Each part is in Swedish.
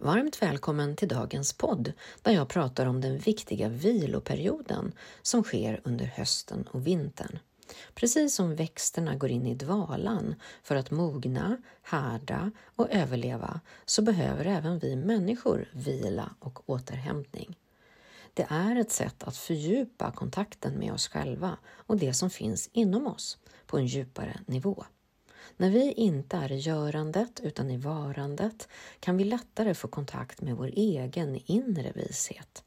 Varmt välkommen till dagens podd där jag pratar om den viktiga viloperioden som sker under hösten och vintern. Precis som växterna går in i dvalan för att mogna, härda och överleva så behöver även vi människor vila och återhämtning. Det är ett sätt att fördjupa kontakten med oss själva och det som finns inom oss på en djupare nivå. När vi inte är i görandet utan i varandet kan vi lättare få kontakt med vår egen inre vishet.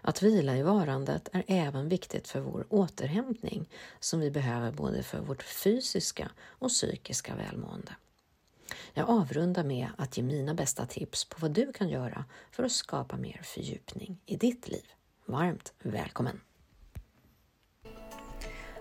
Att vila i varandet är även viktigt för vår återhämtning som vi behöver både för vårt fysiska och psykiska välmående. Jag avrundar med att ge mina bästa tips på vad du kan göra för att skapa mer fördjupning i ditt liv. Varmt välkommen!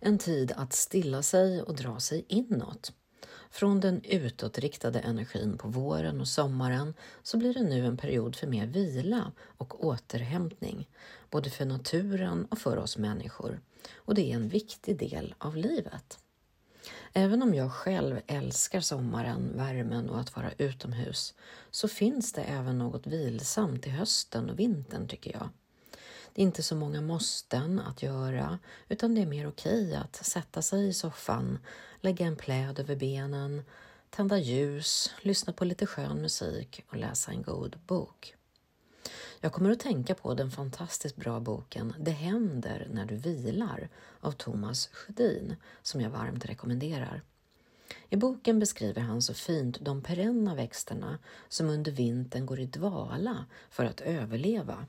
En tid att stilla sig och dra sig inåt. Från den utåtriktade energin på våren och sommaren så blir det nu en period för mer vila och återhämtning, både för naturen och för oss människor. Och det är en viktig del av livet. Även om jag själv älskar sommaren, värmen och att vara utomhus så finns det även något vilsamt i hösten och vintern tycker jag. Det är inte så många måsten att göra utan det är mer okej att sätta sig i soffan, lägga en pläd över benen, tända ljus, lyssna på lite skön musik och läsa en god bok. Jag kommer att tänka på den fantastiskt bra boken Det händer när du vilar av Thomas Sjödin som jag varmt rekommenderar. I boken beskriver han så fint de perenna växterna som under vintern går i dvala för att överleva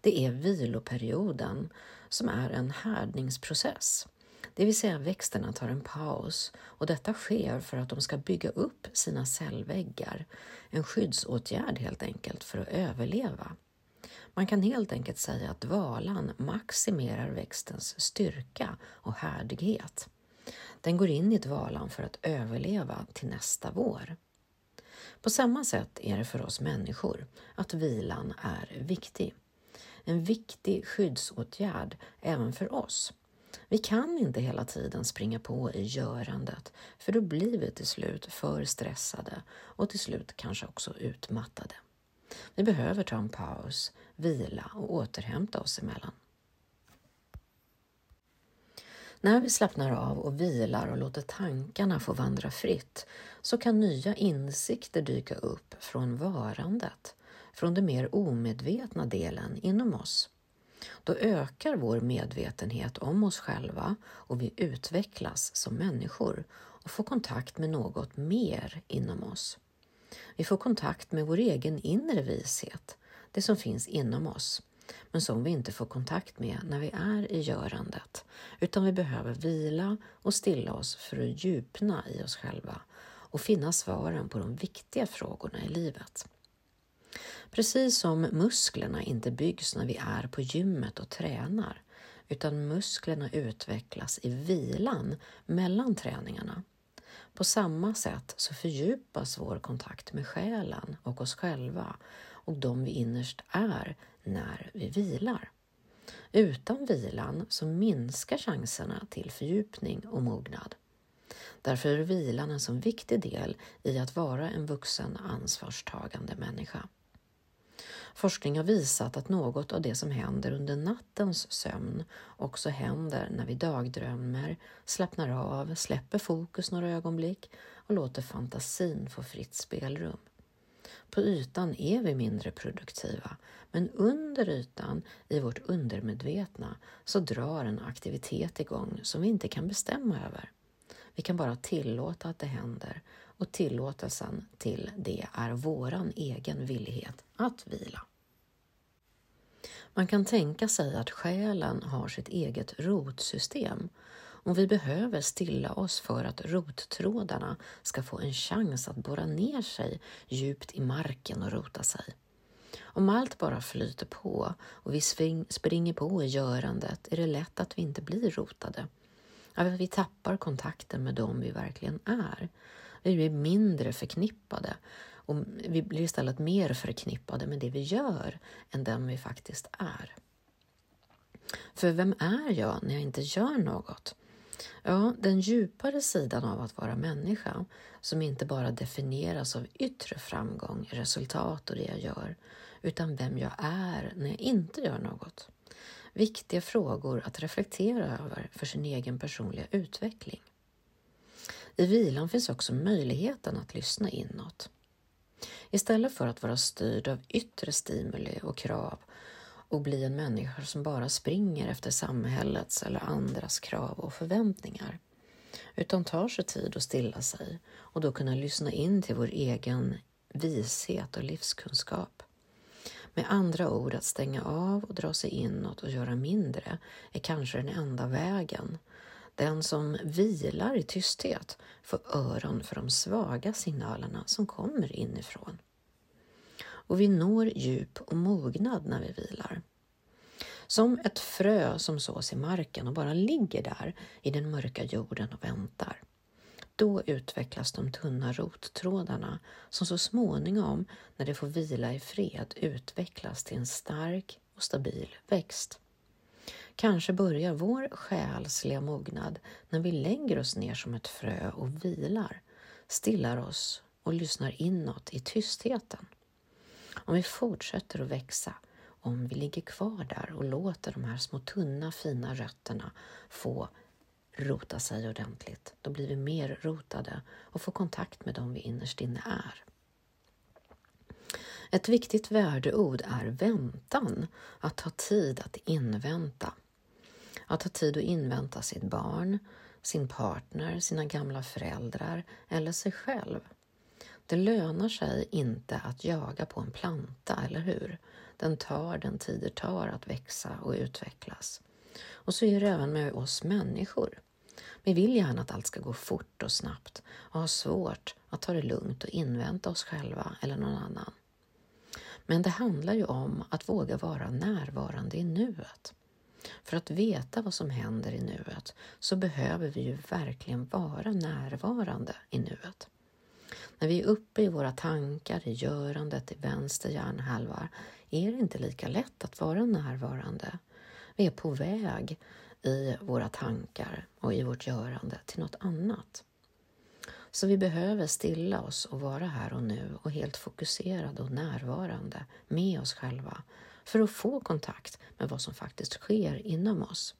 det är viloperioden som är en härdningsprocess. Det vill säga växterna tar en paus och detta sker för att de ska bygga upp sina cellväggar. En skyddsåtgärd helt enkelt för att överleva. Man kan helt enkelt säga att dvalan maximerar växtens styrka och härdighet. Den går in i dvalan för att överleva till nästa vår. På samma sätt är det för oss människor att vilan är viktig en viktig skyddsåtgärd även för oss. Vi kan inte hela tiden springa på i görandet för då blir vi till slut för stressade och till slut kanske också utmattade. Vi behöver ta en paus, vila och återhämta oss emellan. När vi slappnar av och vilar och låter tankarna få vandra fritt så kan nya insikter dyka upp från varandet från den mer omedvetna delen inom oss. Då ökar vår medvetenhet om oss själva och vi utvecklas som människor och får kontakt med något mer inom oss. Vi får kontakt med vår egen inre vishet, det som finns inom oss, men som vi inte får kontakt med när vi är i görandet, utan vi behöver vila och stilla oss för att djupna i oss själva och finna svaren på de viktiga frågorna i livet. Precis som musklerna inte byggs när vi är på gymmet och tränar, utan musklerna utvecklas i vilan mellan träningarna. På samma sätt så fördjupas vår kontakt med själen och oss själva och de vi innerst är när vi vilar. Utan vilan så minskar chanserna till fördjupning och mognad. Därför är vilan en så viktig del i att vara en vuxen ansvarstagande människa. Forskning har visat att något av det som händer under nattens sömn också händer när vi dagdrömmer, slappnar av, släpper fokus några ögonblick och låter fantasin få fritt spelrum. På ytan är vi mindre produktiva, men under ytan, i vårt undermedvetna, så drar en aktivitet igång som vi inte kan bestämma över. Vi kan bara tillåta att det händer och tillåtelsen till det är våran egen villighet att vila. Man kan tänka sig att själen har sitt eget rotsystem och vi behöver stilla oss för att rottrådarna ska få en chans att borra ner sig djupt i marken och rota sig. Om allt bara flyter på och vi springer på i görandet är det lätt att vi inte blir rotade. Att vi tappar kontakten med dem vi verkligen är. Vi blir mindre förknippade och vi blir istället mer förknippade med det vi gör än den vi faktiskt är. För vem är jag när jag inte gör något? Ja, den djupare sidan av att vara människa, som inte bara definieras av yttre framgång, resultat och det jag gör, utan vem jag är när jag inte gör något. Viktiga frågor att reflektera över för sin egen personliga utveckling. I vilan finns också möjligheten att lyssna inåt. Istället för att vara styrd av yttre stimuli och krav och bli en människa som bara springer efter samhällets eller andras krav och förväntningar. Utan tar sig tid att stilla sig och då kunna lyssna in till vår egen vishet och livskunskap. Med andra ord, att stänga av och dra sig inåt och göra mindre är kanske den enda vägen. Den som vilar i tysthet får öron för de svaga signalerna som kommer inifrån och vi når djup och mognad när vi vilar. Som ett frö som sås i marken och bara ligger där i den mörka jorden och väntar. Då utvecklas de tunna rottrådarna som så småningom, när de får vila i fred, utvecklas till en stark och stabil växt. Kanske börjar vår själsliga mognad när vi lägger oss ner som ett frö och vilar, stillar oss och lyssnar inåt i tystheten. Om vi fortsätter att växa, om vi ligger kvar där och låter de här små tunna fina rötterna få rota sig ordentligt, då blir vi mer rotade och får kontakt med dem vi innerst inne är. Ett viktigt värdeord är väntan, att ta tid att invänta. Att ha tid att invänta sitt barn, sin partner, sina gamla föräldrar eller sig själv. Det lönar sig inte att jaga på en planta, eller hur? Den tar den tid det tar att växa och utvecklas. Och så är det även med oss människor. Vi vill gärna att allt ska gå fort och snabbt och har svårt att ta det lugnt och invänta oss själva eller någon annan. Men det handlar ju om att våga vara närvarande i nuet. För att veta vad som händer i nuet så behöver vi ju verkligen vara närvarande i nuet. När vi är uppe i våra tankar, i görandet, i vänster hjärnhalva, är det inte lika lätt att vara närvarande. Vi är på väg i våra tankar och i vårt görande till något annat. Så vi behöver stilla oss och vara här och nu och helt fokuserade och närvarande med oss själva för att få kontakt med vad som faktiskt sker inom oss.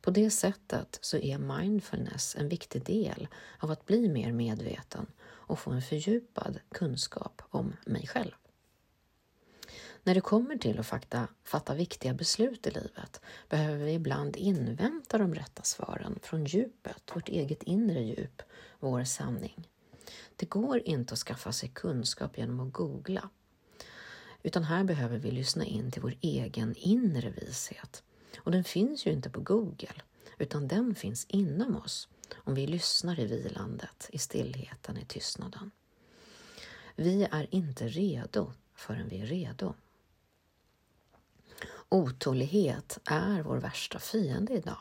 På det sättet så är mindfulness en viktig del av att bli mer medveten och få en fördjupad kunskap om mig själv. När det kommer till att fatta, fatta viktiga beslut i livet behöver vi ibland invänta de rätta svaren från djupet, vårt eget inre djup, vår sanning. Det går inte att skaffa sig kunskap genom att googla, utan här behöver vi lyssna in till vår egen inre vishet. Och den finns ju inte på Google, utan den finns inom oss om vi lyssnar i vilandet, i stillheten, i tystnaden. Vi är inte redo förrän vi är redo. Otålighet är vår värsta fiende idag.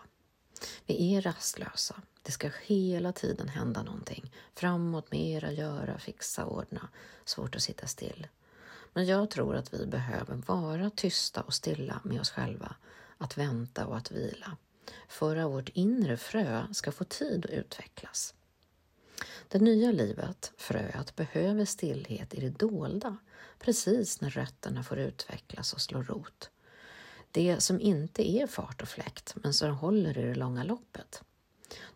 Vi är rastlösa. Det ska hela tiden hända någonting. Framåt, mera, göra, fixa, ordna. Svårt att sitta still. Men jag tror att vi behöver vara tysta och stilla med oss själva, att vänta och att vila för att vårt inre frö ska få tid att utvecklas. Det nya livet, fröet, behöver stillhet i det dolda precis när rötterna får utvecklas och slå rot. Det som inte är fart och fläkt men som håller i det långa loppet.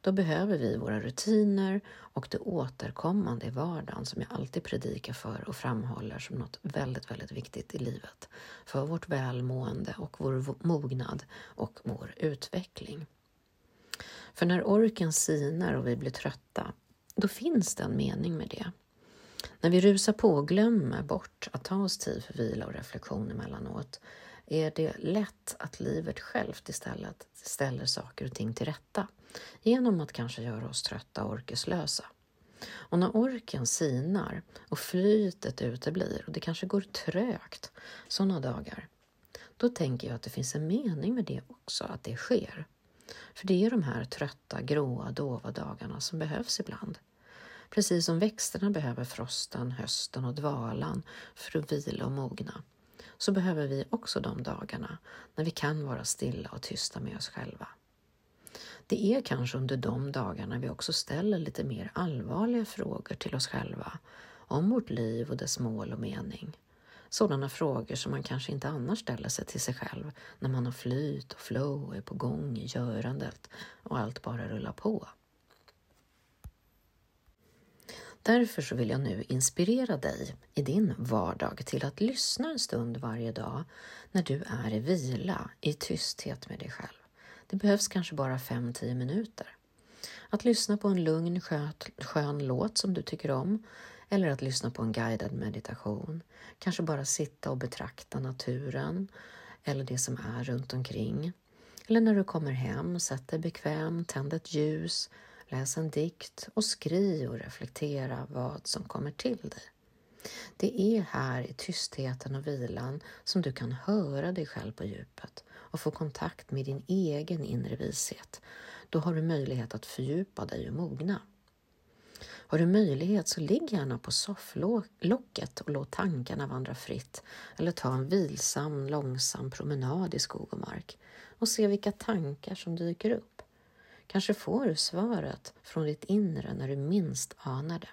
Då behöver vi våra rutiner och det återkommande i vardagen som jag alltid predikar för och framhåller som något väldigt, väldigt viktigt i livet. För vårt välmående och vår mognad och vår utveckling. För när orken sinar och vi blir trötta, då finns det en mening med det. När vi rusar på och glömmer bort att ta oss tid för vila och reflektion emellanåt är det lätt att livet självt istället ställer saker och ting till rätta genom att kanske göra oss trötta och orkeslösa. Och när orken sinar och flytet uteblir och det kanske går trögt sådana dagar, då tänker jag att det finns en mening med det också, att det sker. För det är de här trötta, gråa, dova dagarna som behövs ibland. Precis som växterna behöver frosten, hösten och dvalan för att vila och mogna, så behöver vi också de dagarna när vi kan vara stilla och tysta med oss själva. Det är kanske under de dagarna vi också ställer lite mer allvarliga frågor till oss själva om vårt liv och dess mål och mening. Sådana frågor som man kanske inte annars ställer sig till sig själv när man har flyt och flow och är på gång i görandet och allt bara rullar på. Därför så vill jag nu inspirera dig i din vardag till att lyssna en stund varje dag när du är i vila, i tysthet med dig själv. Det behövs kanske bara 5-10 minuter. Att lyssna på en lugn, sköt, skön låt som du tycker om eller att lyssna på en guidad meditation. Kanske bara sitta och betrakta naturen eller det som är runt omkring. Eller när du kommer hem, sätt dig bekväm, tänd ett ljus, läs en dikt och skriv och reflektera vad som kommer till dig. Det är här i tystheten och vilan som du kan höra dig själv på djupet och få kontakt med din egen inre vishet. Då har du möjlighet att fördjupa dig och mogna. Har du möjlighet så ligg gärna på sofflocket och låt tankarna vandra fritt eller ta en vilsam, långsam promenad i skog och mark och se vilka tankar som dyker upp. Kanske får du svaret från ditt inre när du minst anar det.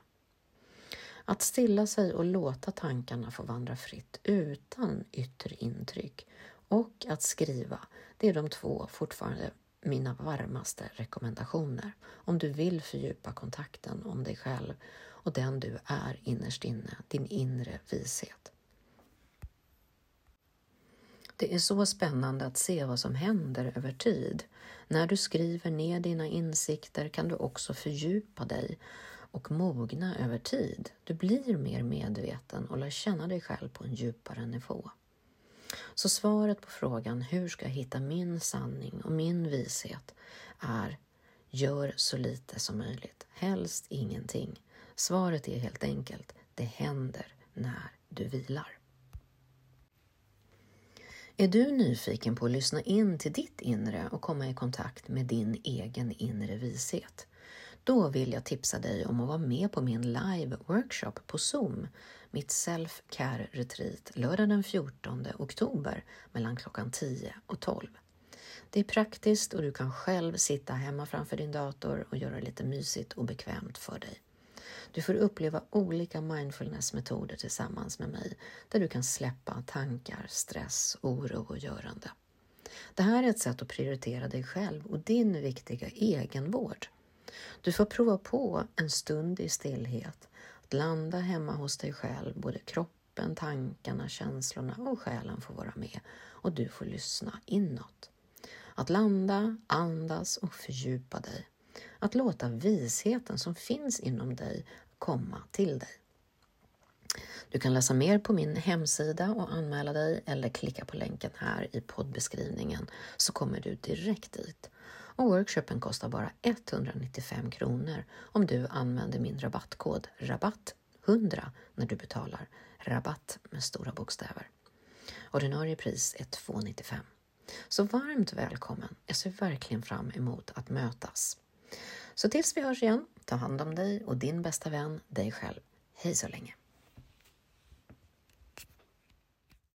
Att stilla sig och låta tankarna få vandra fritt utan yttre intryck och att skriva, det är de två fortfarande mina varmaste rekommendationer om du vill fördjupa kontakten om dig själv och den du är innerst inne, din inre vishet. Det är så spännande att se vad som händer över tid. När du skriver ner dina insikter kan du också fördjupa dig och mogna över tid. Du blir mer medveten och lär känna dig själv på en djupare nivå. Så svaret på frågan hur ska jag hitta min sanning och min vishet är gör så lite som möjligt, helst ingenting. Svaret är helt enkelt, det händer när du vilar. Är du nyfiken på att lyssna in till ditt inre och komma i kontakt med din egen inre vishet? Då vill jag tipsa dig om att vara med på min live workshop på Zoom, mitt Self-Care Retreat, lördag den 14 oktober mellan klockan 10 och 12. Det är praktiskt och du kan själv sitta hemma framför din dator och göra det lite mysigt och bekvämt för dig. Du får uppleva olika mindfulnessmetoder tillsammans med mig där du kan släppa tankar, stress, oro och görande. Det här är ett sätt att prioritera dig själv och din viktiga egenvård. Du får prova på en stund i stillhet, att landa hemma hos dig själv, både kroppen, tankarna, känslorna och själen får vara med och du får lyssna inåt. Att landa, andas och fördjupa dig. Att låta visheten som finns inom dig komma till dig. Du kan läsa mer på min hemsida och anmäla dig eller klicka på länken här i poddbeskrivningen så kommer du direkt dit och workshopen kostar bara 195 kronor om du använder min rabattkod RABATT100 när du betalar rabatt med stora bokstäver. Ordinarie pris är 295. Så varmt välkommen! Jag ser verkligen fram emot att mötas. Så tills vi hörs igen, ta hand om dig och din bästa vän, dig själv. Hej så länge!